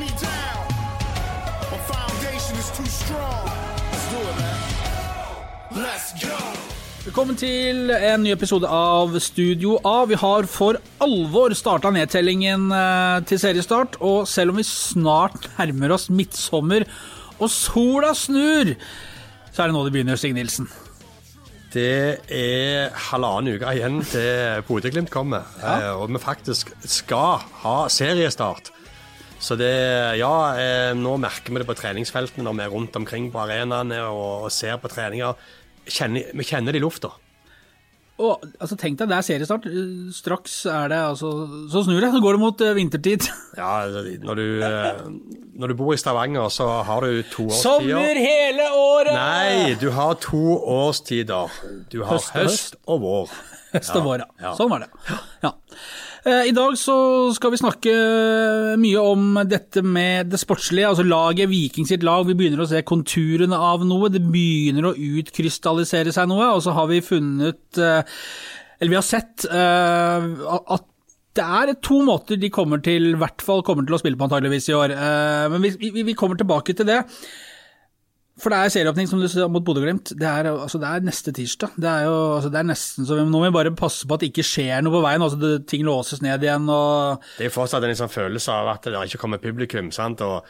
me down. My foundation is too strong. Let's do it, man. Let's go. Velkommen til en ny episode av Studio A. Vi har for alvor starta nedtellingen eh, til seriestart, og selv om vi snart nærmer oss midtsommer og sola snur, så er det nå det begynner, Stig Nilsen. Det er halvannen uke igjen til Bodø-Glimt kommer, Ja. og vi faktisk skal ha seriestart. Så det, ja, eh, nå merker vi det på treningsfeltene når vi er rundt omkring på arenaene og, og ser på treninger. Kjenner, vi kjenner det i lufta. Og altså, Tenk deg, det er seriestart. Straks er det altså Så snur det, så går det mot eh, vintertid. Ja, når du, eh, når du bor i Stavanger, så har du to Sommer hele året! Nei, du har to årstider. Du har Høst høst og vår. Høst og vår, ja. ja. Sånn var det. Ja. Eh, I dag så skal vi snakke mye om dette med det sportslige, altså laget Viking sitt lag. Vi begynner å se konturene av noe, det begynner å utkrystallisere seg noe. Og så har vi funnet, eh, eller vi har sett, eh, at det er to måter de kommer til, i hvert fall kommer til å spille på antageligvis i år. Eh, Men vi kommer tilbake til det. For det er serieåpning som du sa mot Bodø-Glimt. Det, altså, det er neste tirsdag. Det er jo altså, det er nesten så vi, Nå må vi bare passe på at det ikke skjer noe på veien. altså det, Ting låses ned igjen. og Det er jo fortsatt en liksom følelse av at det ikke kommer publikum. sant? Og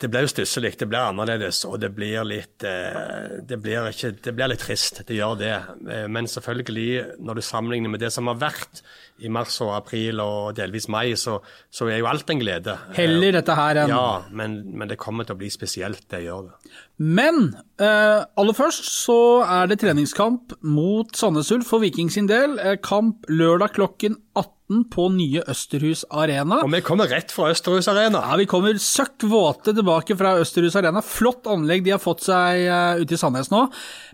det blir jo stusslig, det blir annerledes, og det blir litt eh, det blir, ikke, det blir litt trist. Det gjør det. Eh, Men selvfølgelig, når du sammenligner med det som har vært i mars og april og delvis mai, så, så er jo alt en glede. Heller dette her enn Ja, men, men det kommer til å bli spesielt, det gjør det. Men eh, aller først så er det treningskamp mot Sandnes Ulf for Viking sin del. Kamp lørdag klokken 18 på nye Østerhus Arena. Og vi kommer rett fra Østerhus Arena. Ja, Vi kommer søkk våte tilbake fra Østerhus Arena. Flott anlegg de har fått seg uh, ute i Sandnes nå.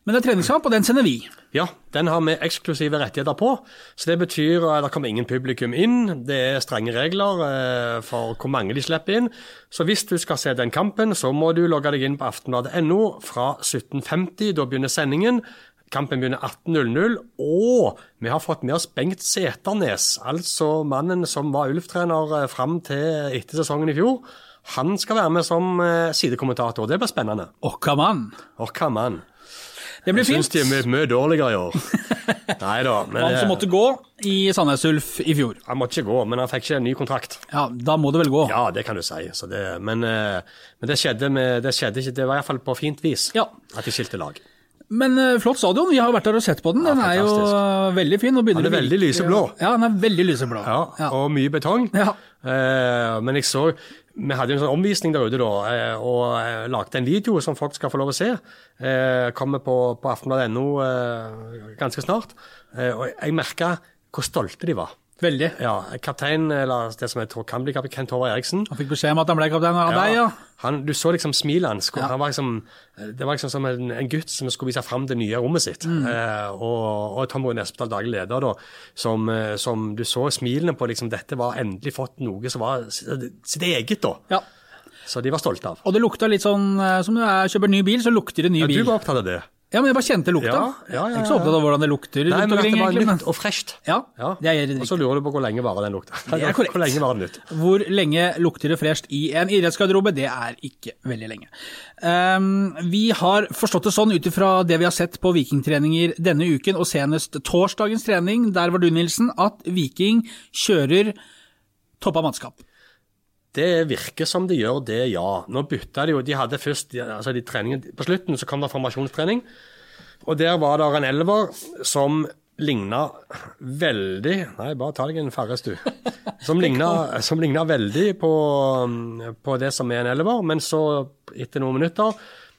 Men det er treningskamp, og den sender vi. Ja, den har vi eksklusive rettigheter på. Så det betyr at det kommer ingen publikum inn. Det er strenge regler eh, for hvor mange de slipper inn. Så hvis du skal se den kampen, så må du logge deg inn på aftenbladet.no fra 17.50. Da begynner sendingen. Kampen begynner 18.00, og vi har fått med oss Bengt Seternes, altså mannen som var Ulf-trener eh, fram til etter sesongen i fjor. Han skal være med som eh, sidekommentator. Det blir spennende. Åkka mann. Åkka mann. Det blir Jeg syns de er mye, mye dårligere i år. Nei da. Han som eh, måtte gå i Sandnes Ulf i fjor. han måtte ikke gå, men han fikk ikke en ny kontrakt. Ja, da må det vel gå. Ja, det kan du si. Så det, men, men det skjedde, med, det skjedde ikke, det var iallfall på fint vis Ja. at de skilte lag. Men eh, flott stadion, vi har vært der og sett på den. Den er jo veldig fin. og begynner Den er veldig lyseblå. Ja, den er veldig lyseblå. Ja, Ja. Og mye betong. Ja. Eh, men jeg så Vi hadde jo en sånn omvisning der ute da, eh, og lagde en video som folk skal få lov å se. Eh, kommer på, på aftenbladet.no eh, ganske snart. Eh, og jeg merka hvor stolte de var. Veldig. Ja, Kaptein, eller det som jeg tror kan bli kaptein, Kent Håvard Eriksen. Han fikk beskjed om at han ble kaptein av deg, ja. Han, du så liksom smilet hans. Ja. Han var liksom, det var liksom som en, en gutt som skulle vise fram det nye rommet sitt. Mm. Eh, og, og Tom Rune Espedal, daglig leder, da, som, eh, som du så smilene på liksom, Dette var endelig fått noe som var sitt sitt eget, da. ja. Så de var stolte av. Og det lukta litt sånn eh, som når jeg kjøper ny bil, så lukter det ny Ja, du var opptatt av det? Ja, men jeg bare kjente lukta. Ja, ja, ja, Jeg er ikke så opptatt av hvordan det lukter. Nei, men at det var nytt og fresht. Ja, Ja. det er Og så lurer du på hvor lenge varer den lukta. Det er korrekt. Hvor lenge varer den nytt? Hvor lenge lukter det fresht i en idrettsgarderobe? Det er ikke veldig lenge. Um, vi har forstått det sånn ut ifra det vi har sett på vikingtreninger denne uken, og senest torsdagens trening, der var du, Nilsen, at Viking kjører toppa mannskap. Det virker som de gjør det, ja. Nå bytta de jo. De hadde først altså de treningen, På slutten så kom det formasjonstrening. Og der var det en elver som ligna veldig Nei, bare ta deg en Farris, du. Som ligna, veldig på, på det som er en elver, men så, etter noen minutter,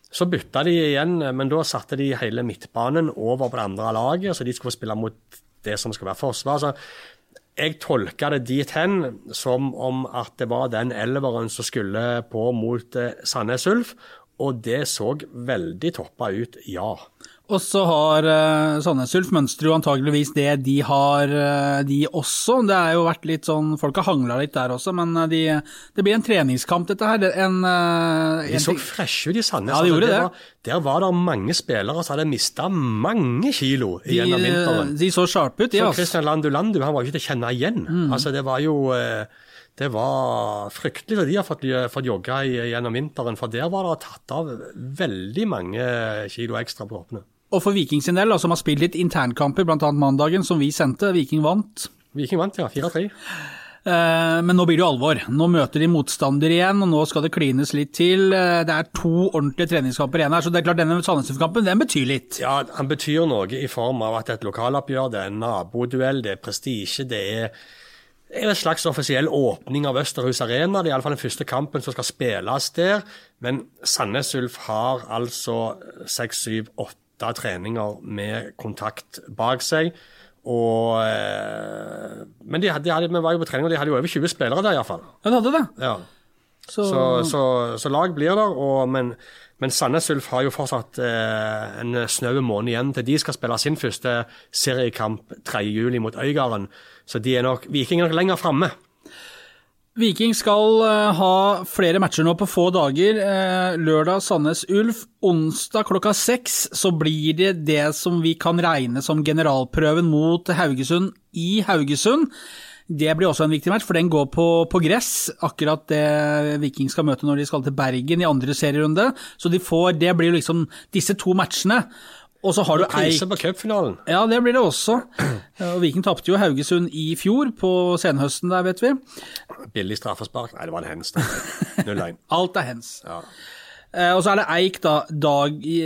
så bytta de igjen, men da satte de hele midtbanen over på det andre laget, så de skulle spille mot det som skal være forsvar. Så jeg tolka det dit hen som om at det var den elveren som skulle på mot eh, Sandnes Ulf, og det så veldig toppa ut, ja. Og så har uh, Sandnes Ulf mønstrer jo antageligvis det de har, eh, de også. Det er jo vært litt sånn, Folk har hangla litt der også, men de, det blir en treningskamp, dette her. Det er En, eh, De så freshe ut i Sandnes. Ja, de gjorde det. Var, der var det mange spillere som hadde mista mange kilo de, gjennom vinteren. de så sharpe ut, de. Så Altså. Christian Landu Landu han var ikke til å kjenne igjen. Mm. Altså, det var jo eh, det var fryktelig at de har fått, fått jogge gjennom vinteren, for der var det tatt av veldig mange kilo ekstra på hoppene. Og for Viking sin del, som har spilt litt internkamper, bl.a. mandagen, som vi sendte, Viking vant. Viking vant, ja. 4-3. Eh, Men nå blir det jo alvor. Nå møter de motstander igjen, og nå skal det klines litt til. Eh, Det er to ordentlige treningskamper igjen her, så det er klart denne Sandnes-kampen den betyr litt. Ja, han betyr noe i form av at det er et lokaloppgjør, det er en naboduell, det er prestisje, det er det er en slags offisiell åpning av Østerhus Arena. Det er iallfall den første kampen som skal spilles der. Men Sandnes Ulf har altså seks, syv, åtte treninger med kontakt bak seg. Og, eh, men de, hadde- de hadde, vi var jo på trening, og de hadde jo over 20 spillere der, iallfall. Ja, de hadde det. Ja. Så, Så, så, så lag blir der, og, men, men Sandnes Ulf har jo fortsatt eh, en snau måned igjen til de skal spille sin første seriekamp 3.7 mot Øygarden. Så de er nok, Viking er nok lenger framme. Viking skal eh, ha flere matcher nå på få dager. Eh, lørdag Sandnes Ulf. Onsdag klokka seks så blir det det som vi kan regne som generalprøven mot Haugesund i Haugesund. Det blir også en viktig match, for den går på, på gress. Akkurat det Viking skal møte når de skal til Bergen i andre serierunde. Så de får, det blir liksom disse to matchene. Og så har du Eik Krise på cupfinalen. ja, det blir det også. Og Viking tapte jo Haugesund i fjor, på senhøsten der, vet vi. Billig straffespark. Nei, det var en hens. 0-1. Alt er hens. Ja. Eh, og så er det Eik da, dag i,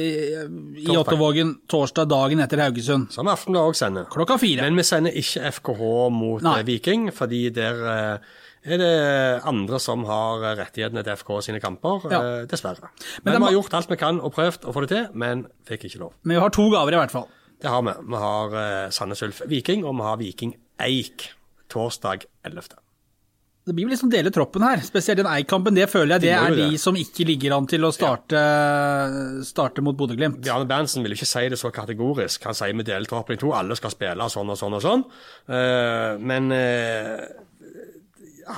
i Torsdag. Torsdag dagen etter Haugesund. Som Aftenbladet òg sender. Klokka fire. Men vi sender ikke FKH mot Nei. eh, Viking, fordi der eh, er det andre som har eh, rettighetene til FK sine kamper, Ja. eh, dessverre. Men Men, vi har gjort alt vi kan og prøvd å få det til, men fikk ikke lov. Men vi har to gaver i hvert fall. Det har vi. Vi har uh, Sandnes Ulf Viking, og vi har Viking Eik torsdag 11. Det blir vel liksom dele troppen her, spesielt den Eik-kampen. Det føler jeg det De er de som ikke ligger an til å starte, starte mot Bodø-Glimt. Bjarne Berntsen vil ikke si det så kategorisk. Han sier vi deler troppen i to, alle skal spille sånn og sånn og sånn. Eh, men eh,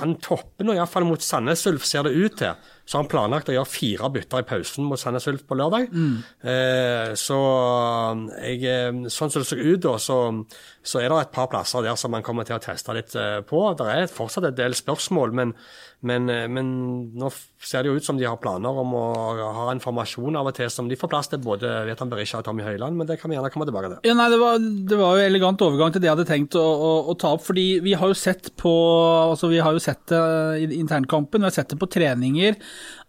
han topper nå iallfall mot Sandnes Ulf, ser det ut til. Så har han planlagt å gjøre fire bytter i pausen mot Sandnes Ulf på lørdag. Eh, så jeg, eh, sånn som det ser ut da, så, så er det et par plasser der som man kommer til å teste litt eh, på. Det er fortsatt et del spørsmål, men, men, eh, men nå ser det jo ut som de har planer om å ha en formasjon av og til som de får plass til både Vetan Berisha og Tommy Høiland, men det kan vi gjerne komme tilbake til. Ja, nei, det var, det var jo elegant overgang til det jeg hadde tenkt å, å, å ta opp. fordi vi har jo sett på altså vi har jo sett det i internkampen, vi har sett det på treninger,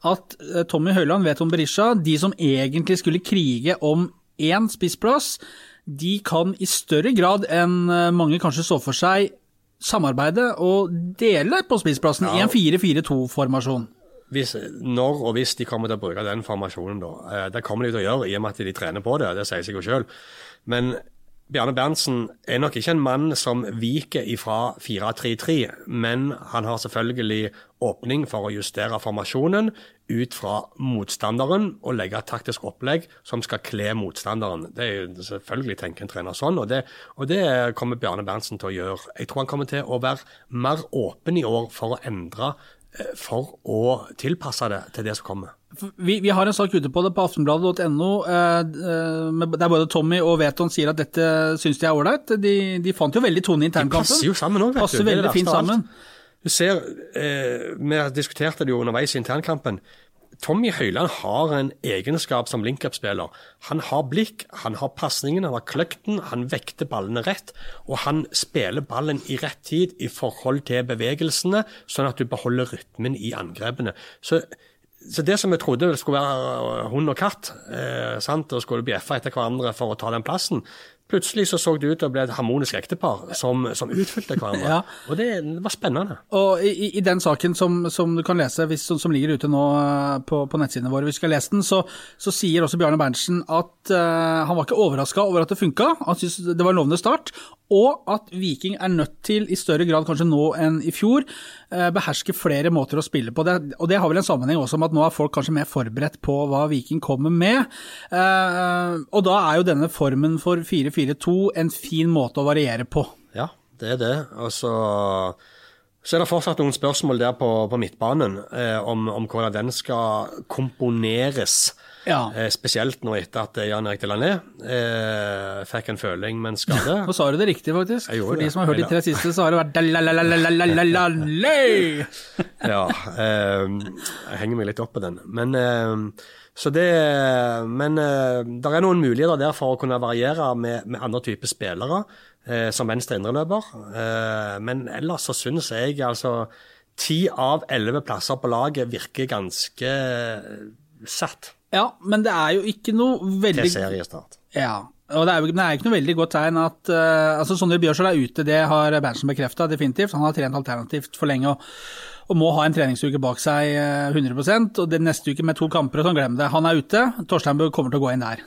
at eh, Tommy Høiland vet om Berisha. De som egentlig skulle krige om én spissplass, de kan i større grad enn eh, mange kanskje så for seg, samarbeide og dele på spissplassen i en 4-4-2-formasjon. Hvis, når og hvis de kommer til å bruke den formasjonen, da. Eh, Det kommer de til å gjøre i og med at de trener på det, det sier seg jo sjøl. Men Bjarne Berntsen er nok ikke en mann som viker ifra 4-3-3, men han har selvfølgelig åpning for å justere formasjonen ut fra motstanderen og legge et taktisk opplegg som skal kle motstanderen. Det er jo selvfølgelig tenker en trener sånn, og det, og det kommer Bjarne Berntsen til å gjøre. Jeg tror han kommer til å være mer åpen i år for å endre for å tilpasse det til det som kommer. Vi, vi har en sak ute på det på aftenbladet.no, eh, eh, der både Tommy og Veton sier at dette syns de er ålreit. De, de fant jo veldig tone i internkampen. De passer jo sammen òg, vet Passer du. Er det veldig fint sammen. Du ser, eh, Vi diskuterte det jo underveis i internkampen. Tommy Høiland har en egenskap som link-up-spiller. Han har blikk, han har pasningen, han har kløkten, han vekter ballene rett. Og han spiller ballen i rett tid i forhold til bevegelsene, sånn at du beholder rytmen i angrepene. Så, så det som vi trodde skulle være hund og katt, eh, sant, og skulle bjeffe etter hverandre for å ta den plassen, plutselig så så det ut til å bli et harmonisk ektepar som, som utfylte hverandre. Ja. Og det, var spennende. Og i, i- den saken som, som du kan lese, hvis, som, ligger ute nå eh, på, på nettsidene våre, hvis vi skal lese den, så, så sier også Bjarne Berntsen at uh, han var ikke overraska over at det funka, han syntes det var en lovende start, og at Viking er nødt til, i større grad kanskje nå enn i fjor, eh, beherske flere måter å spille på. Det, og det har vel en sammenheng også med at nå er folk kanskje mer forberedt på hva Viking kommer med. Eh, og da er jo denne formen for 4-4-2 en fin måte å variere på. Ja, det er det. Og så Så er det fortsatt noen spørsmål der på, på midtbanen eh, om, om hvordan den skal komponeres. Ja. Eh, spesielt nå etter at Jan Erik Delané eh, fikk en føling med en skade. Nå sa du det riktig, faktisk. For de som har hørt de tre siste, så har det vært dalalalalalalalale. ja, eh, jeg henger meg litt opp på den. Men, eh, så det, men eh, det er noen muligheter der for å kunne variere med, med andre typer spillere, eh, som venstre indreløper. Eh, men ellers så syns jeg altså Ti av elleve plasser på laget virker ganske eh, satt Ja, men det er jo ikke noe veldig til seriestart. Ja, og det er jo det er ikke noe veldig godt tegn at uh, altså Sondre Bjørsvold er ute, det har Berntsen bekrefta definitivt. Han har trent alternativt for lenge og, og må ha en treningsuke bak seg uh, 100% og det neste uke med to kamper og sånn, glem det. Han er ute, Torsteinbø kommer til å gå inn der.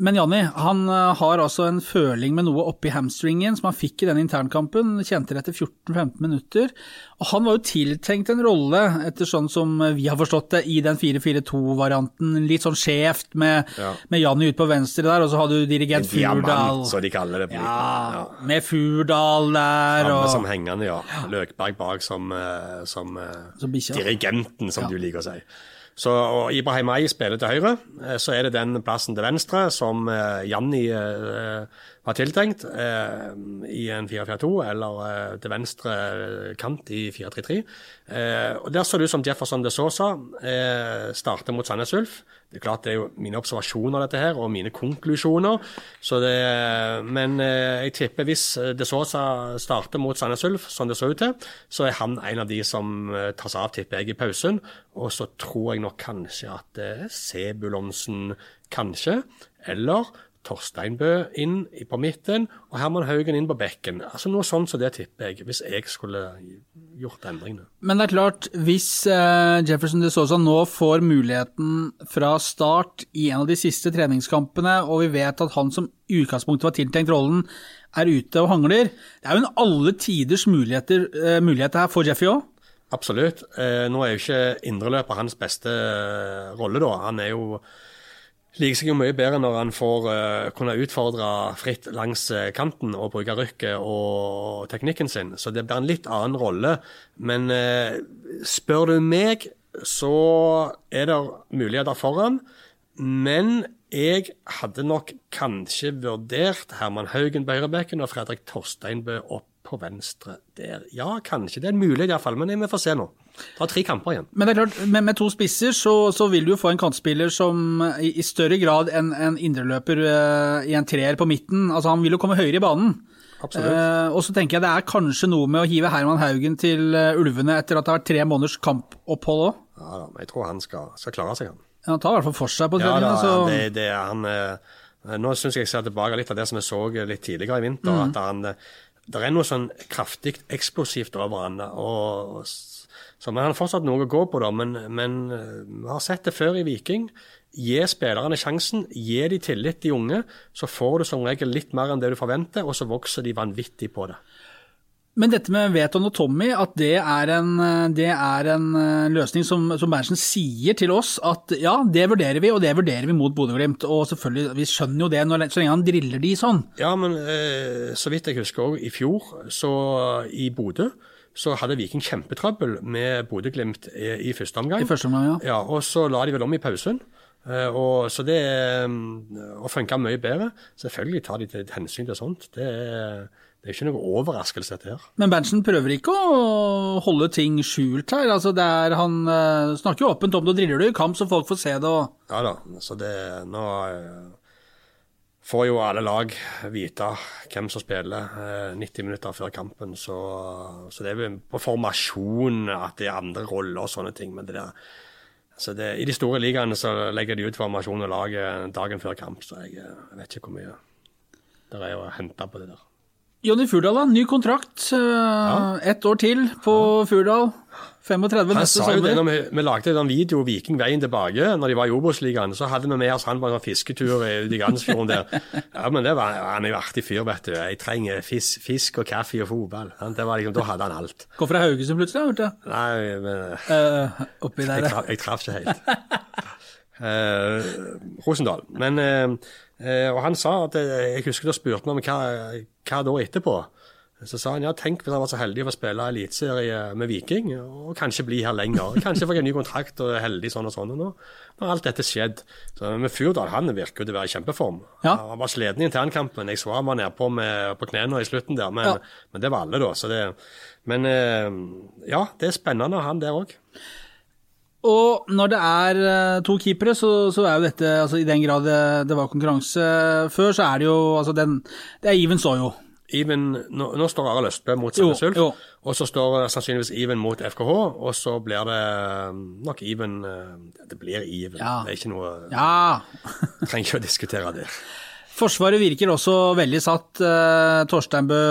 Men Janni, han eh, har altså en føling med noe oppi hamstringen som han fikk i den internkampen. Kjente det etter 14-15 minutter. Og han var jo tiltenkt en rolle, etter sånn som vi har forstått det, i den 4-4-2-varianten. Litt sånn skjevt med, Ja. med Janni ute på venstre der, og så har du dirigent Furdal. Diamant, som de kaller det. Ja. Ja. med Furdal der Samme og som hengende, ja. Løkberg bak som, eh, som, eh, Som dirigenten, som Ja. du liker å si. Så og Ibrahim Ay spiller til høyre, eh, så er det den plassen til venstre som eh, Janni eh, var tiltenkt eh, i en 4-4-2, eller eh, til venstre eh, kant i 4-3-3. Eh, og Der så det ut som Jefferson de Sosa eh, starter mot Sandnes Ulf. Det er klart det er jo mine observasjoner dette her, og mine konklusjoner. Det, men eh, jeg tipper hvis eh, de Sosa starter mot Sandnes Ulf, som det så ut til, så er han en av de som tas av, tipper jeg, i pausen. Og så tror jeg nok kanskje at eh, Sebulonsen kanskje, eller Torsteinbø inn på midten, og Herman Haugen inn på bekken. Altså Noe sånt som det tipper jeg, hvis jeg skulle gjort endringene. Men det er klart, hvis eh, Jefferson de Sosa nå får muligheten fra start i en av de siste treningskampene, og vi vet at han som utgangspunktet var tiltenkt rollen, er ute og hangler Det er jo en alle tiders eh, mulighet her for Jeffy òg. Absolutt. Eh, nå er jo ikke indreløper hans beste rolle, da. Han er jo liker seg jo mye bedre når han får uh, kunne utfordre fritt langs eh, kanten og bruke rykket og teknikken sin. Så det blir en litt annen rolle. Men uh, spør du meg, så er det muligheter for han. Men jeg hadde nok kanskje vurdert Herman Haugen på høyrebekken og Fredrik Torsteinbø opp på venstre der. Ja, kanskje. Det er en mulighet iallfall, men vi får se nå. Det er tre kamper igjen. Men det er klart, med, med to spisser så, så vil du jo få en kantspiller som i, i større grad enn en indreløper uh, i en treer på midten. Altså Han vil jo komme høyere i banen. Eh, og så tenker jeg det er kanskje noe med å hive Herman Haugen til uh, Ulvene etter at det har vært tre måneders kampopphold òg. Ja, da, men jeg tror han skal, skal klare seg, han. Han tar i hvert fall for seg på Ja, treningen. da, så... det, det er han Nå syns jeg jeg ser tilbake litt av det som jeg så litt tidligere i vinter. Mm. at han, Det er noe sånn kraftig eksplosivt over han. Og, så Han har fortsatt noe å gå på, da, men, men eh, vi har sett det før i Viking. Gi spillerne sjansen, gi de tillit, de unge. Så får du som regel litt mer enn det du forventer, og så vokser de vanvittig på det. Men dette med Veton og Tommy, at det er en, det er en eh, løsning som, som Berntsen sier til oss at ja, det vurderer vi, og det vurderer vi mot Bodø-Glimt. Og selvfølgelig, vi skjønner jo det når, så lenge han driller de sånn. Ja, men eh, så vidt jeg husker òg, i fjor, så i Bodø, så hadde Viking kjempetrøbbel med Bodø-Glimt i, i første omgang. I første omgang, ja. Ja, og så la de vel om i pausen. Eh, og så det eh, og funka mye bedre. Selvfølgelig tar de til hensyn til sånt. Det er, det er ikke noe overraskelse, dette her. Men Berntsen prøver ikke å holde ting skjult her. altså det er, Han uh, snakker jo åpent om det, og driller du i kamp så folk får se det. og Ja da, så det Nå uh, får jo alle lag vite hvem som spiller uh, 90 minutter før kampen, så, så det er vel på formasjon at det er andre roller og sånne ting. Men det der så det, I de store ligaene så legger de ut formasjon og laget dagen før kamp, så jeg, eh, jeg vet ikke hvor mye det er å hente på det der. Jonny Furdal, da. Ny kontrakt. Uh, Ett år til på Furdal. 35 Han sa jo det når vi, vi lagde en video Viking veien tilbake, når de var i Obos-ligaen. Så hadde vi med oss han på en sånn fisketur i i Gansfjorden der. Ja, men det var, Han er jo artig fyr, vet du. Jeg trenger fisk, fisk og kaffe og fotball. Liksom, Da hadde han alt. Går fra Haugesund plutselig, hørte jeg. Nei, men Uh, oppi der, jeg, traf, jeg traff ikke helt. Eh, Rosendal. Men eh, eh, Og han sa at Jeg husker da spurte vi om hva, hva da etterpå. Så sa han ja, tenk hvis han var så heldig å få spille eliteserie med Viking, og kanskje bli her lenger. Kanskje få en ny kontrakt og er heldig sånn og sånn. Og nå har alt dette skjedd. Så, men Furdal han virker jo til å være i kjempeform. Ja. Han var sliten i internkampen. Jeg så han var nedpå på knærne i slutten der, men, Ja. men det var alle, da. Så det, men ja, det er spennende, han der òg. Og når det er eh, to keepere, så, så er jo dette altså I den grad det, det var konkurranse før, så er det jo altså den, Det er even så jo. Even, nå, nå står Arild Østbø mot Sandnes Ulf, og så står sannsynligvis Even mot FKH, og så blir det eh, nok Even eh, Det blir Even. Ja. Det er ikke noe Ja. Trenger ikke å diskutere det. Forsvaret virker også veldig satt. Eh, Torsteinbø,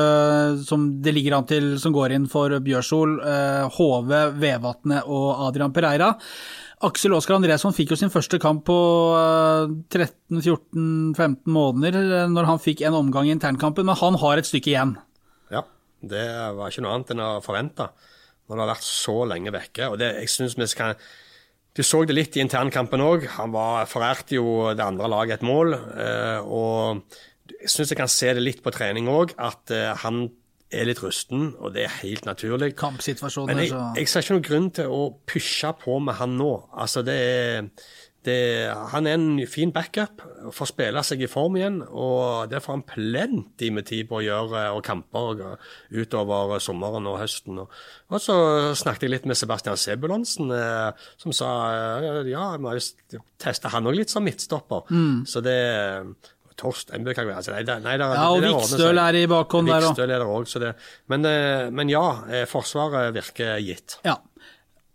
som det ligger an til, som går inn for Bjørsol. Eh, Hove, Vevatnet og Adrian Pereira. Aksel Oskar Andresson fikk jo sin første kamp på eh, 13-14-15 måneder eh, når han fikk en omgang i internkampen, men han har et stykke igjen. Ja, det var ikke noe annet enn å forvente når det har vært så lenge vekke. og det, jeg synes vi skal Du så det litt i internkampen òg. Han var, forærte jo det andre laget et mål. eh, og jeg syns jeg kan se det litt på trening òg, at eh, han er litt rusten, og det er helt naturlig. Kampsituasjoner, Men jeg, jeg ser ikke noen grunn til å pushe på med han nå. Altså, det er, det, han er en fin backup, får spille seg i form igjen. Og det får han plenty med tid på å gjøre, og kamper utover sommeren og høsten. Og, så snakket jeg litt med Sebastian Sebulonsen, eh, som sa eh, ja, vi har jo testa han òg litt som midtstopper. Så det Torstein Bø kan være altså, nei, nei, Mm. Ja, og. Vikstøl er i bakhånd der òg. Men, eh, men ja, eh, Forsvaret virker gitt. Ja.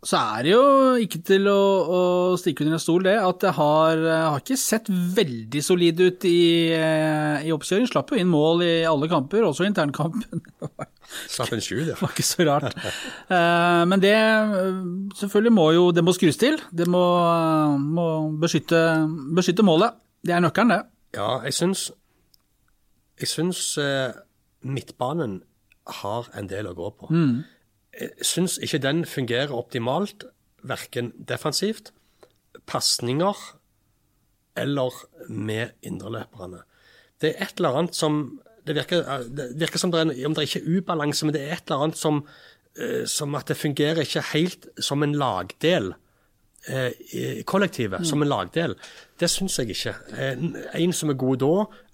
Så er det jo ikke til å, å stikke under en stol det, at det har, har ikke sett veldig solid ut i, eh, i oppkjøring. Slapp jo inn mål i alle kamper, også internkampen. Slapp en sju det. var ikke så rart. Eh, Men det eh, selvfølgelig må jo det må skrus til. Det må, må beskytte, beskytte målet. Det er nøkkelen, det. Ja, jeg syns Jeg syns eh, midtbanen har en del å gå på. Jeg syns ikke den fungerer optimalt, verken defensivt, pasninger eller med indreløperne. Det er et eller annet som Det virker, det virker som det er, om det ikke er ubalanse, men det er et eller annet som, eh, som at det fungerer ikke helt som en lagdel. Eh, kollektivet som en lagdel. Det syns jeg ikke. Eh, En som er god da,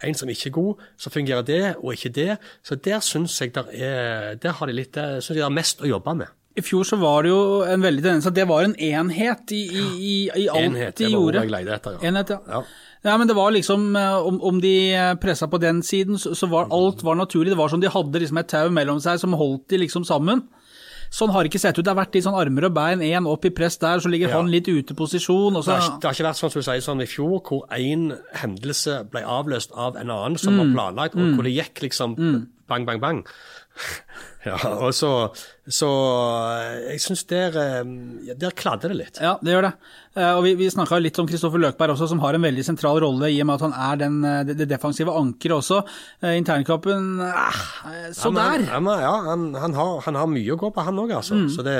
en som ikke er god, så fungerer det og ikke det. Så der syns jeg der er, der har de litt, synes jeg det er mest å jobbe med. I fjor så var det jo en veldig tendens at det var en enhet i, i, i, i alt Enhet, de gjorde. etter. Ja. Enhet, ja. Ja. Ja, men det var liksom, eh, om, om de pressa på den siden, så, så var alt var naturlig. Det var som de hadde liksom et tau mellom seg som holdt de liksom sammen. Sånn har det ikke sett ut. Det har vært litt sånn armer og bein, én opp i press der, så ligger Ja. han litt ute posisjon. Og Det har, det har ikke vært sånn som du sier sånn i fjor, hvor én hendelse ble avløst av en annen som Mm. var planlagt, og hvor det gikk liksom bang, bang, bang. Ja, og så, så Jeg syns der, eh, der kladder det litt. ja, det gjør det. Eh, Og vi, vi snakka litt om Kristoffer Løkberg også, som har en veldig sentral rolle i og med at han er den, eh, det, det defensive ankeret også. Eh, Internkampen eh, Så Ja, der! Han, ja, ja, han, han, har, han har mye å gå på, han òg, altså. Mm. Så det,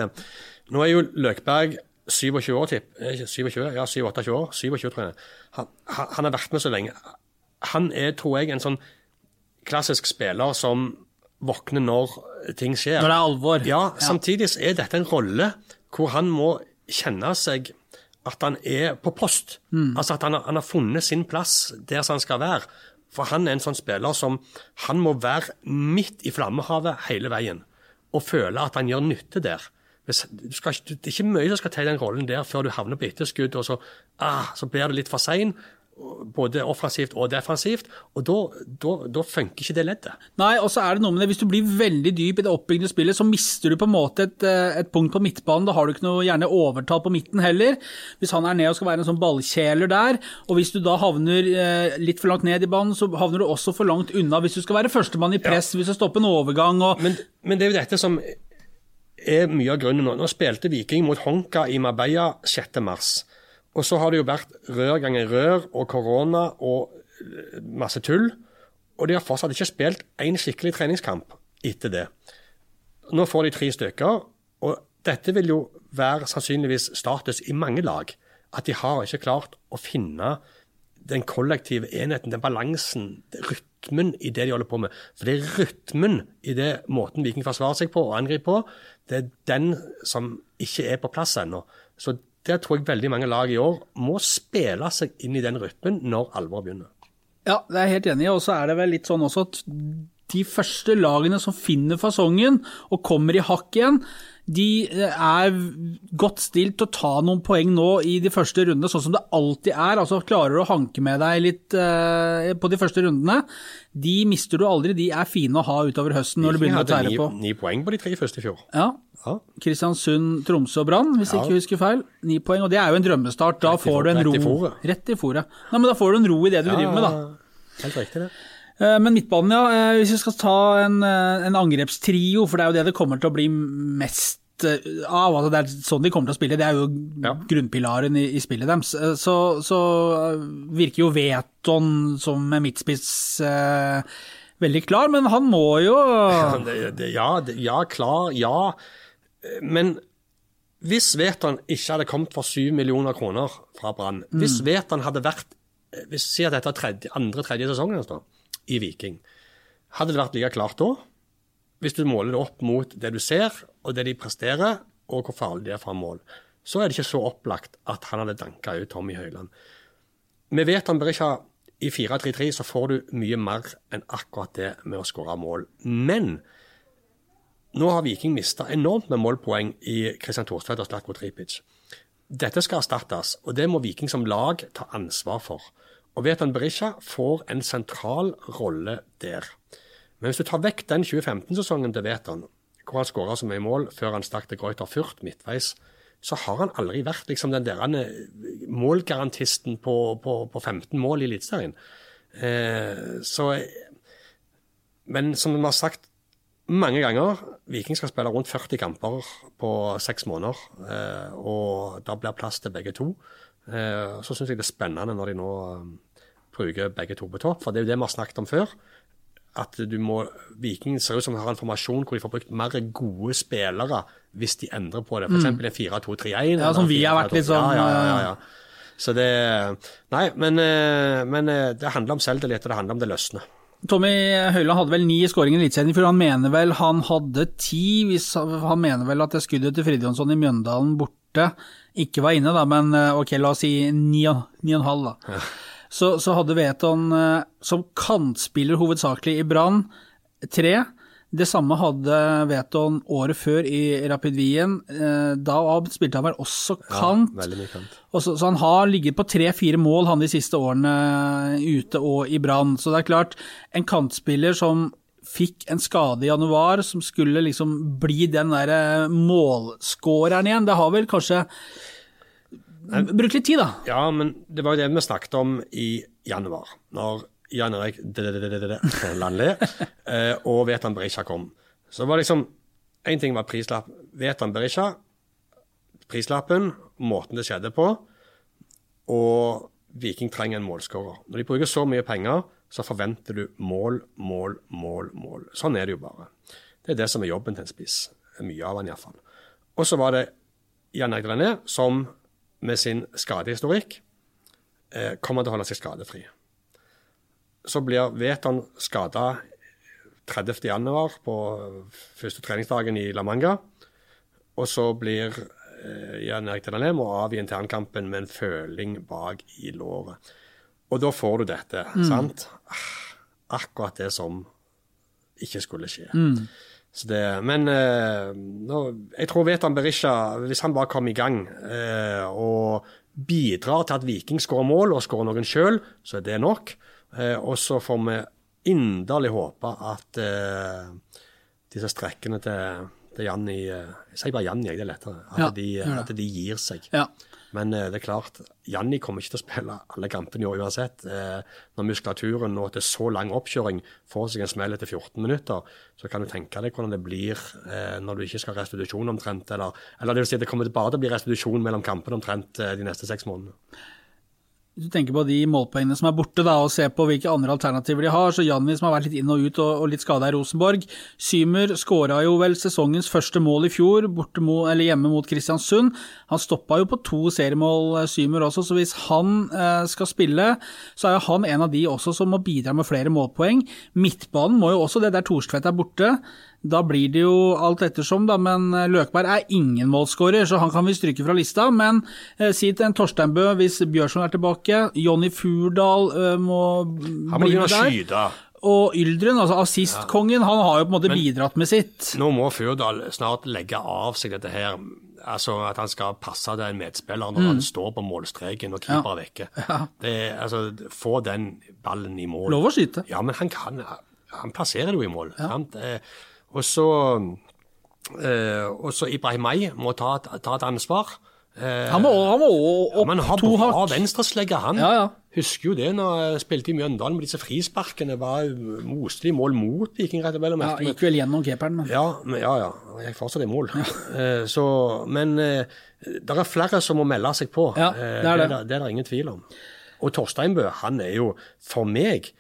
nå er jo Løkberg 27 år, tipp. Er ikke 27? Ja, 27-28 år. 27, tror jeg. Han, han har vært med så lenge. Han er, tror jeg, en sånn klassisk spiller som våkner når ting skjer. Når det er alvor. Ja, samtidig så er dette en rolle hvor han må kjenne seg at han er på post. Altså at han har, han har funnet sin plass der som han skal være. For han er en sånn spiller som Han må være midt i flammehavet hele veien og føle at han gjør nytte der. Du skal, det er ikke mye som skal ta den rollen der før du havner på etterskudd, og så, ah, så blir det litt for sein. Både offensivt og defensivt. Og da, da, da funker ikke det leddet. Nei, og så er det noe med det, hvis du blir veldig dyp i det oppbyggende spillet, så mister du på en måte et, eh, et punkt på midtbanen. Da har du ikke noe gjerne overtall på midten heller. Hvis han er ned og skal være en sånn ballkjeler der, og hvis du da havner eh, litt for langt ned i banen, så havner du også for langt unna hvis du skal være førstemann i press, hvis du stopper en overgang og Men, men det er jo dette som er mye av grunnen nå. Nå spilte Viking mot Honka i Marbella 6. mars. Og så har det jo vært rør ganger rør og korona og eh, masse tull. Og de har fortsatt ikke spilt én skikkelig treningskamp etter det. Nå får de tre stykker, og dette vil jo være sannsynligvis status i mange lag. At de har ikke klart å finne den kollektive enheten, den balansen, rytmen i det de holder på med. For det er rytmen i det måten Viking forsvarer seg på og angriper på, det er den som ikke er på plass ennå. Så der tror jeg veldig mange lag i år må spille seg inn i den rytmen når alvoret begynner. Ja, det er jeg helt enig i. Og så er det vel litt sånn også at de første lagene som finner fasongen og kommer i hakk igjen, de er godt stilt til å ta noen poeng nå i de første rundene, sånn som det alltid er. Altså Klarer du å hanke med deg litt uh, på de første rundene, de mister du aldri. De er fine å ha utover høsten når du begynner å tære på. ni poeng på de tre første i fjor. Ja, Ja. Kristiansund, Tromsø og Brann, hvis jeg Ja. ikke husker feil. Ni poeng, og det er jo en drømmestart. Da får du en ro. rett i fôret. Nei, men da får du en ro i det du driver med, da. Helt riktig, det. Eh, Men midtbanen, ja. eh, Hvis vi skal ta en, eh, en angrepstrio, for det er jo det det kommer til å bli mest av. Altså det er sånn de kommer til å spille. Det er jo Ja. grunnpilaren i, i spillet deres. Så, så virker jo Veton som midtspiss eh, veldig klar, men han må jo Ja, ja, klar, ja. Men hvis Veton ikke hadde kommet for 7 millioner kroner fra Brann, hvis Veton hadde vært hvis Si at dette er tredje, andre-tredje sesongen hans da, i Viking, hadde det vært like klart da? Hvis du måler det opp mot det du ser, og det de presterer, og hvor farlig det er fra mål, så er det ikke så opplagt at han hadde danka ut Tommy Høiland. bør ikke ha, i 4-3-3 så får du mye mer enn akkurat det med å skåre mål. Men nå har Viking mista enormt med målpoeng i Kristian Thorstvedt og Slatko Tripic. Dette skal erstattes, og det må Viking som lag ta ansvar for. Og Vetan Berisha får en sentral rolle der. Men hvis du tar vekk den 2015-sesongen til Vetan, hvor han skåra så mye mål før han stakk til Greuter Fürth midtveis, så har han aldri vært liksom den der er målgarantisten på, på, på 15 mål i Eliteserien. Eh, Men som vi har sagt mange ganger, Viking skal spille rundt 40 kamper på seks måneder. Eh, og da blir plass til begge to. Eh, så syns jeg det er spennende når de nå eh, bruker begge to på topp, for det er jo det vi har snakket om før at du må Viking ser ut som de har en formasjon hvor de får brukt mer gode spillere hvis de endrer på det. F.eks. en 4-2-3-1. Ja, som vi har vært litt sånn, Ja, ja, ja, ja. Så det Nei, men, eh, men eh, det handler om selvtillit, og det handler om det løsne. Tommy Høiland hadde vel ni skåringer i Eliteserien, for han mener vel han hadde ti. Hvis han mener vel at det skuddet til Fridtjonsson i Mjøndalen borte ikke var inne, da, men eh, ok, la oss si ni og, ni og en halv, da. Så, så hadde Veton eh, som kantspiller hovedsakelig i Brann tre. Det samme hadde Veton året før i Rapid Wien. Eh, Da spilte han vel også kant. Mye kant. Og så, så han har ligget på tre-fire mål han de siste årene ute og i Brann. Så det er klart, en kantspiller som fikk en skade i januar, som skulle liksom bli den derre målskåreren igjen, det har vel kanskje brukt litt tid, da. Ja, men det var jo det vi snakket om i januar, når Jan Erik Landli eh, og Vetan Berisha kom. Så var liksom Én ting var prislapp. Vetan Berisha, prislappen, måten det skjedde på, og Viking trenger en målskårer. Når de bruker så mye penger, så forventer du mål, mål, mål, mål. Sånn er det jo bare. Det er det som er jobben til en spiss. Mye av den iallfall. Og så var det Jan Erik René som med sin skadehistorikk eh, kommer til å holde seg skadefri. Så blir Veton skada 30.1 på første treningsdagen i La Manga. Og så blir eh, Jan Erik Tenanem må av i internkampen med en føling bak i låret. Og da får du dette, sant? Ah, Akkurat det som ikke skulle skje. Så det, men eh, nå, jeg tror Vetan Berisha, hvis han bare kommer i gang eh, og bidrar til at Viking skårer mål, og skårer noen sjøl, så er det nok. Eh, og så får vi inderlig håpe at eh, disse strekkene til, til Janni eh, Jeg sier bare Janni, det er lettere. At, Ja, de, at de gir seg. Ja. Men eh, det er klart, Janni kommer ikke til å spille alle kampene i år uansett. Eh, når muskulaturen nå etter så lang oppkjøring får seg en smell etter 14 minutter, så kan du tenke deg hvordan det blir når du ikke skal ha restitusjon omtrent. Eller, eller det vil si det kommer bare til å bli restitusjon mellom kampene omtrent de neste seks månedene. Hvis du tenker på de målpoengene som er borte, da, og ser på hvilke andre alternativer de har, så Janni som har vært litt inn og ut og, og litt skada i Rosenborg. Symer skåra jo vel sesongens første mål i fjor, borte mo, eller hjemme mot Kristiansund. Han stoppa jo på to seriemål, eh, Symer også, så hvis han eh, skal spille, så er jo han en av de også som må bidra med flere målpoeng. Midtbanen må jo også det, der Thorstvedt er borte. Da blir det jo alt ettersom, da, men eh, Løkberg er ingen målskårer, så han kan vi stryke fra lista. Men eh, si til en Torstein Bø hvis Bjørsson er tilbake, Jonny Furdal eh, må Han må bli med der. Skyde. Og Yldren, altså assistkongen, han har jo på en måte bidratt med sitt. Nå må Furdal snart legge av seg dette her. Altså At han skal passe til en medspiller når han står på målstreken og keeper ja. vekke. Det, er- altså, få den ballen i mål. Lov å skyte. Ja, men han kan Han plasserer det jo i mål. sant? Eh, Og så eh, Og så Ibrahim May må ta, ta et ansvar. Eh, Han må, han må ja, opp men har to bra hardt. venstreslegge, han. Ja, ja. Husker jo det når jeg spilte i Mjøndalen med disse frisparkene. Var moste de mål mot Viking, rett og slett. Ja, gikk vel gjennom keeperen, men Ja, men, ja, ja. Jeg fortsatt i mål. Eh, så, men eh, det er flere som må melde seg på. Ja, Eh, det er det. det, det er det ingen tvil om. Og Torstein Bø, han er jo for meg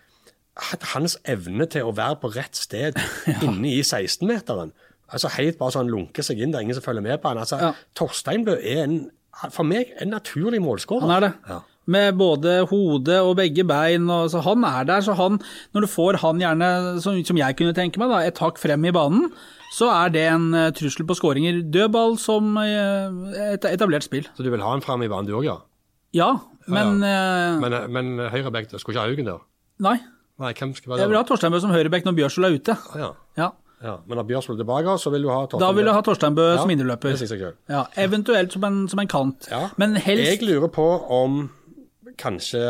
Hans evne til å være på rett sted inne i 16-meteren altså Helt bare sånn lunker seg inn, det er ingen som følger med på han. Altså, Ja. Torstein Bø er en, for meg en naturlig målskårer. han er det. Ja. Med både hode og begge bein. Og, så han er der, så han, når du får han gjerne, som, som jeg kunne tenke meg, da, et hakk frem i banen, så er det en eh, trussel på skåringer. Dødball som eh, et etablert spill. Så du vil ha han frem i banen, du òg, ja? Ja, men eh, Men, men høyrebekk, da? Skulle ikke ha Haugen der? Nei. Nei, hvem skal være Jeg vil ha Torsteinbø som høyrebekk når Bjørsvold er ute. Ja. Ja. ja. Men når Bjørsvold er tilbake, så vil du ha Torsteinbø? Da vil du ha Torsteinbø ja. som indreløper. Ja, eventuelt som en, som en kant. Ja. Men helst Jeg lurer på om kanskje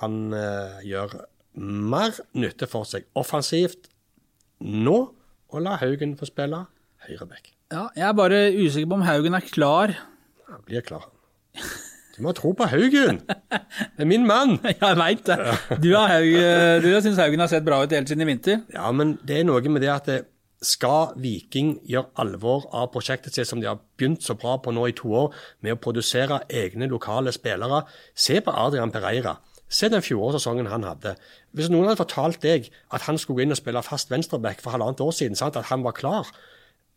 han eh, gjør mer nytte for seg offensivt nå, og la Haugen få spille høyreback. ja, Jeg er bare usikker på om Haugen er klar. Han blir klar. Du må tro på Haugen! Det er min mann! Jeg veit det. Du har, du har syntes Haugen har sett bra ut helt siden i vinter. Ja, men det er noe med det at det, skal Viking gjøre alvor av prosjektet sitt som de har begynt så bra på nå i to år, med å produsere egne lokale spillere Se på Adrian Pereira. Se den fjorårssesongen han hadde. Hvis noen hadde fortalt deg at han skulle gå inn og spille fast venstreback for halvannet år siden, sant? at han var klar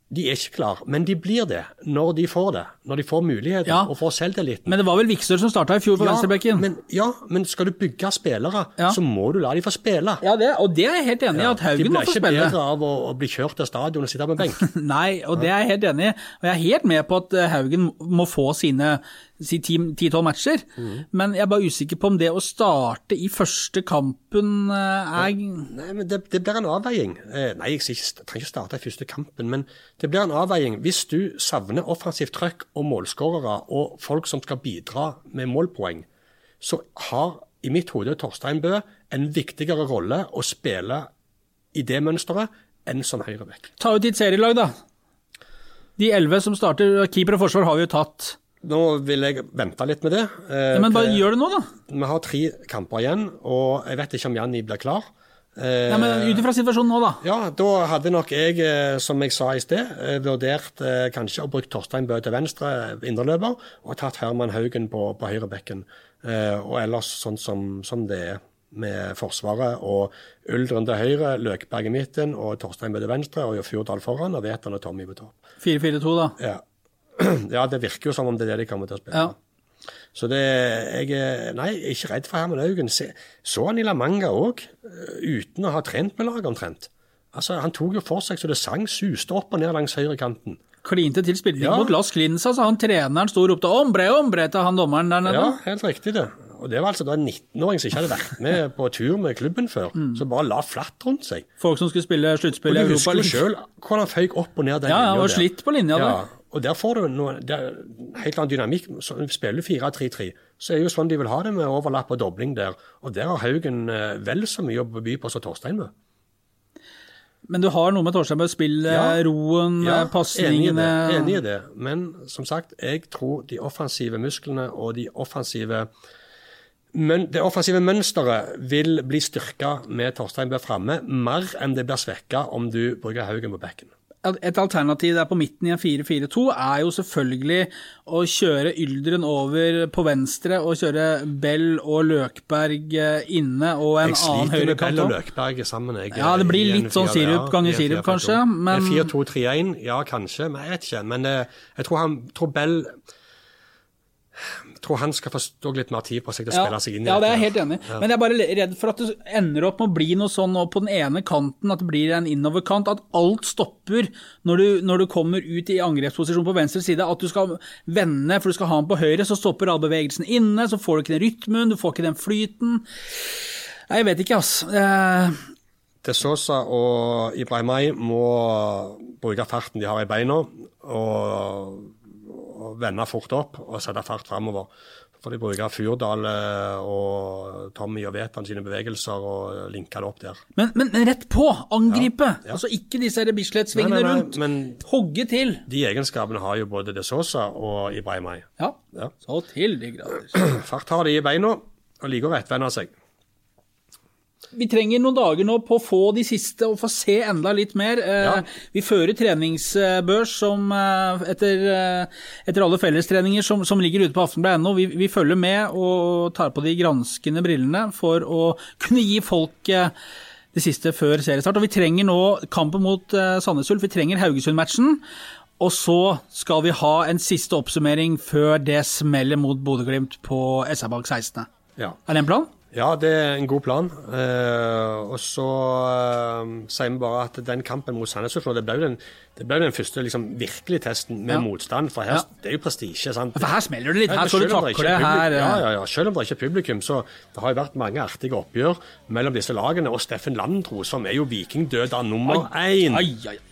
De er ikke klar, men de blir det når de får det. Når de får muligheten Ja. og får selvtilliten. Men det var vel Vikstøl som starta i fjor på venstrebekken? men, ja, men skal du bygge spillere, Ja. så må du la de få spille. Ja, det, og det er jeg helt enig i, at Haugen må få spille. De blir ikke bedre av å, å bli kjørt til stadion og sitte på benk. Nei, og det er jeg helt enig i. Og jeg er helt med på at eh, Haugen må få sine ti-tolv matcher, Mm. men jeg er bare usikker på om det å starte i første kampen eh, er Nei, men det, det blir en avveiing. Eh, nei, jeg trenger ikke starte i første kampen, men det blir en avveiing. Hvis du savner offensivt trøkk og målskårere og folk som skal bidra med målpoeng, så har i mitt hode Torstein Bø en viktigere rolle å spille i det mønsteret enn som høyreback. Ta ut ditt serielag, da. De elleve som starter, keeper og forsvar har vi jo tatt. Nå vil jeg vente litt med det. eh, Ja, men bare til- gjør det nå, da. Vi har tre kamper igjen, og jeg vet ikke om Janni blir klar. Eh, Ja, men Ut ifra situasjonen nå, da. Ja, da hadde nok jeg, eh, som jeg sa i sted, vurdert eh, kanskje å bruke Torstein Bø til venstre indreløper, og tatt Herman Haugen på, på høyrebekken. Og ellers sånn som, som det er med Forsvaret, og Uldren til høyre, Løkberg i midten, og Torstein Bø til venstre, og Fjordal foran, og Veton og Tommy på topp. 4-4-2, da. Ja. ja, det virker jo som om det er det de kommer til å spille. Ja. Så det, jeg nei, jeg er ikke redd for Herman Haugen. Se, så han i La Manga òg, uten å ha trent med laget omtrent. Altså, Han tok jo for seg så det sang, suste opp og ned langs høyrekanten. Klinte til spilling Ja. mot Lars Klins, så han treneren sto og ropte 'ombre, ombre' til han dommeren der nede. Ja, helt riktig det. Og det var altså da en 19-åring som ikke hadde vært med på tur med klubben før, som bare la flatt rundt seg. Folk som skulle spille Og sluttspill i du husker jo sjøl hvordan han føyk opp og ned den Ja, ja, han og slitt på linja Ja, der. Og der får du noe, er en helt annen dynamikk. Så du spiller 4-3-3, så er det jo sånn de vil ha det med overlapp og dobling der. Og der har Haugen eh, vel så mye å by på som Torstein med. Men du har noe med Torstein med spill, eh, Ja. roen, Ja, pasningene Enig. Enig i det. Men som sagt, jeg tror de offensive musklene og de offensive men det offensive mønsteret vil bli styrka med Torstein blir framme, mer enn det blir svekka om du bruker Haugen på bekken. Et alternativ der på midten i en 4-4-2 er jo selvfølgelig å kjøre Yldren over på venstre og kjøre Bell og Løkberg eh, inne og en Jeg annen sliter med Bell og. Løkberg sammen. Jeg, Ja, det blir litt sånn sirup ganger sirup, kanskje, men- En 4-2-3-1, ja kanskje, men jeg vet ikke. Men eh, jeg tror, han, tror Bell jeg tror han skal få litt mer tid på seg til å Ja, spille seg inn i ja, det er jeg helt enig ja. Men jeg er bare redd for at det ender opp med å bli noe sånn på den ene kanten, at det blir en innoverkant, at alt stopper når du, når du kommer ut i angrepsposisjon på venstre side, at du skal vende, for du skal ha den på høyre, så stopper all bevegelsen inne, så får du ikke den rytmen, du får ikke den flyten. Nei, jeg vet ikke, ass. Eh, De Sosa og Ibrahimay må bruke farten de har i beina, og vende fort opp og sette fart framover. For de bruker Furdal eh, og Tommy og Vetan sine bevegelser og linke det opp der. men, men, men rett på! Angripe! Ja, ja. Altså ikke disse Bislett-svingene rundt. men- Hogge til! De egenskapene har jo både De Sosa og Ibrahimay. Ja, Ja. så til de grader. Fart har de i beina, og liker å rettvende seg. Vi trenger noen dager nå på å få de siste og få se enda litt mer. Eh, Ja. Vi fører treningsbørs som, eh, etter, eh, etter alle fellestreninger som, som ligger ute på aftenblad.no. Vi, vi følger med og tar på de granskende brillene for å kunne gi folk det siste før seriestart. Og vi trenger nå kampen mot Sandnes Ulf, vi trenger Haugesund-matchen. Og så skal vi ha en siste oppsummering før det smeller mot Bodø-Glimt på SR Bank 16. Ja. Er det en plan? Ja, det er en god plan. Eh, og så eh, sier vi bare at den kampen mot Sandnes det ble jo den, den første liksom, virkelig testen med Ja. motstand. For her, Ja. det er jo prestisje. sant? For her smeller det litt. Her skal du om det er her. eh. Ja, ja, ja. Selv om det ikke er publikum, så det har jo vært mange artige oppgjør mellom disse lagene. Og Steffen Landro, som er jo vikingdøder nummer én.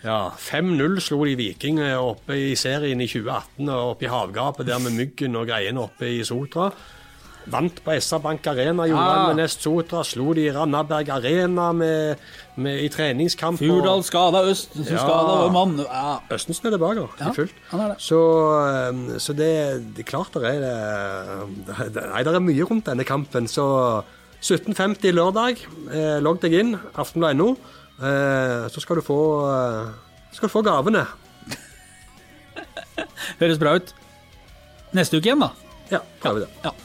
Ja, 5-0 slo de Viking oppe i serien i 2018, og oppe i havgapet der med Myggen og greiene oppe i Sotra. Vant på SR Bank Arena, gjorde han med Nest Sotra. Slo de i Randaberg Arena med, med, i treningskamp. Fjordal Furdal skada, Øst, så Ja. skada, mann ja. Østen er tilbake Ja, fullt. Så, eh, så det, det er klart det er det, det, Nei, det er mye rundt denne kampen. Så 17.50 lørdag. Eh, logg deg inn. aftenblad.no. Eh, så skal du få eh, skal du få gavene. Høres bra ut. Neste uke igjen, da. Ja, prøv det. Ja.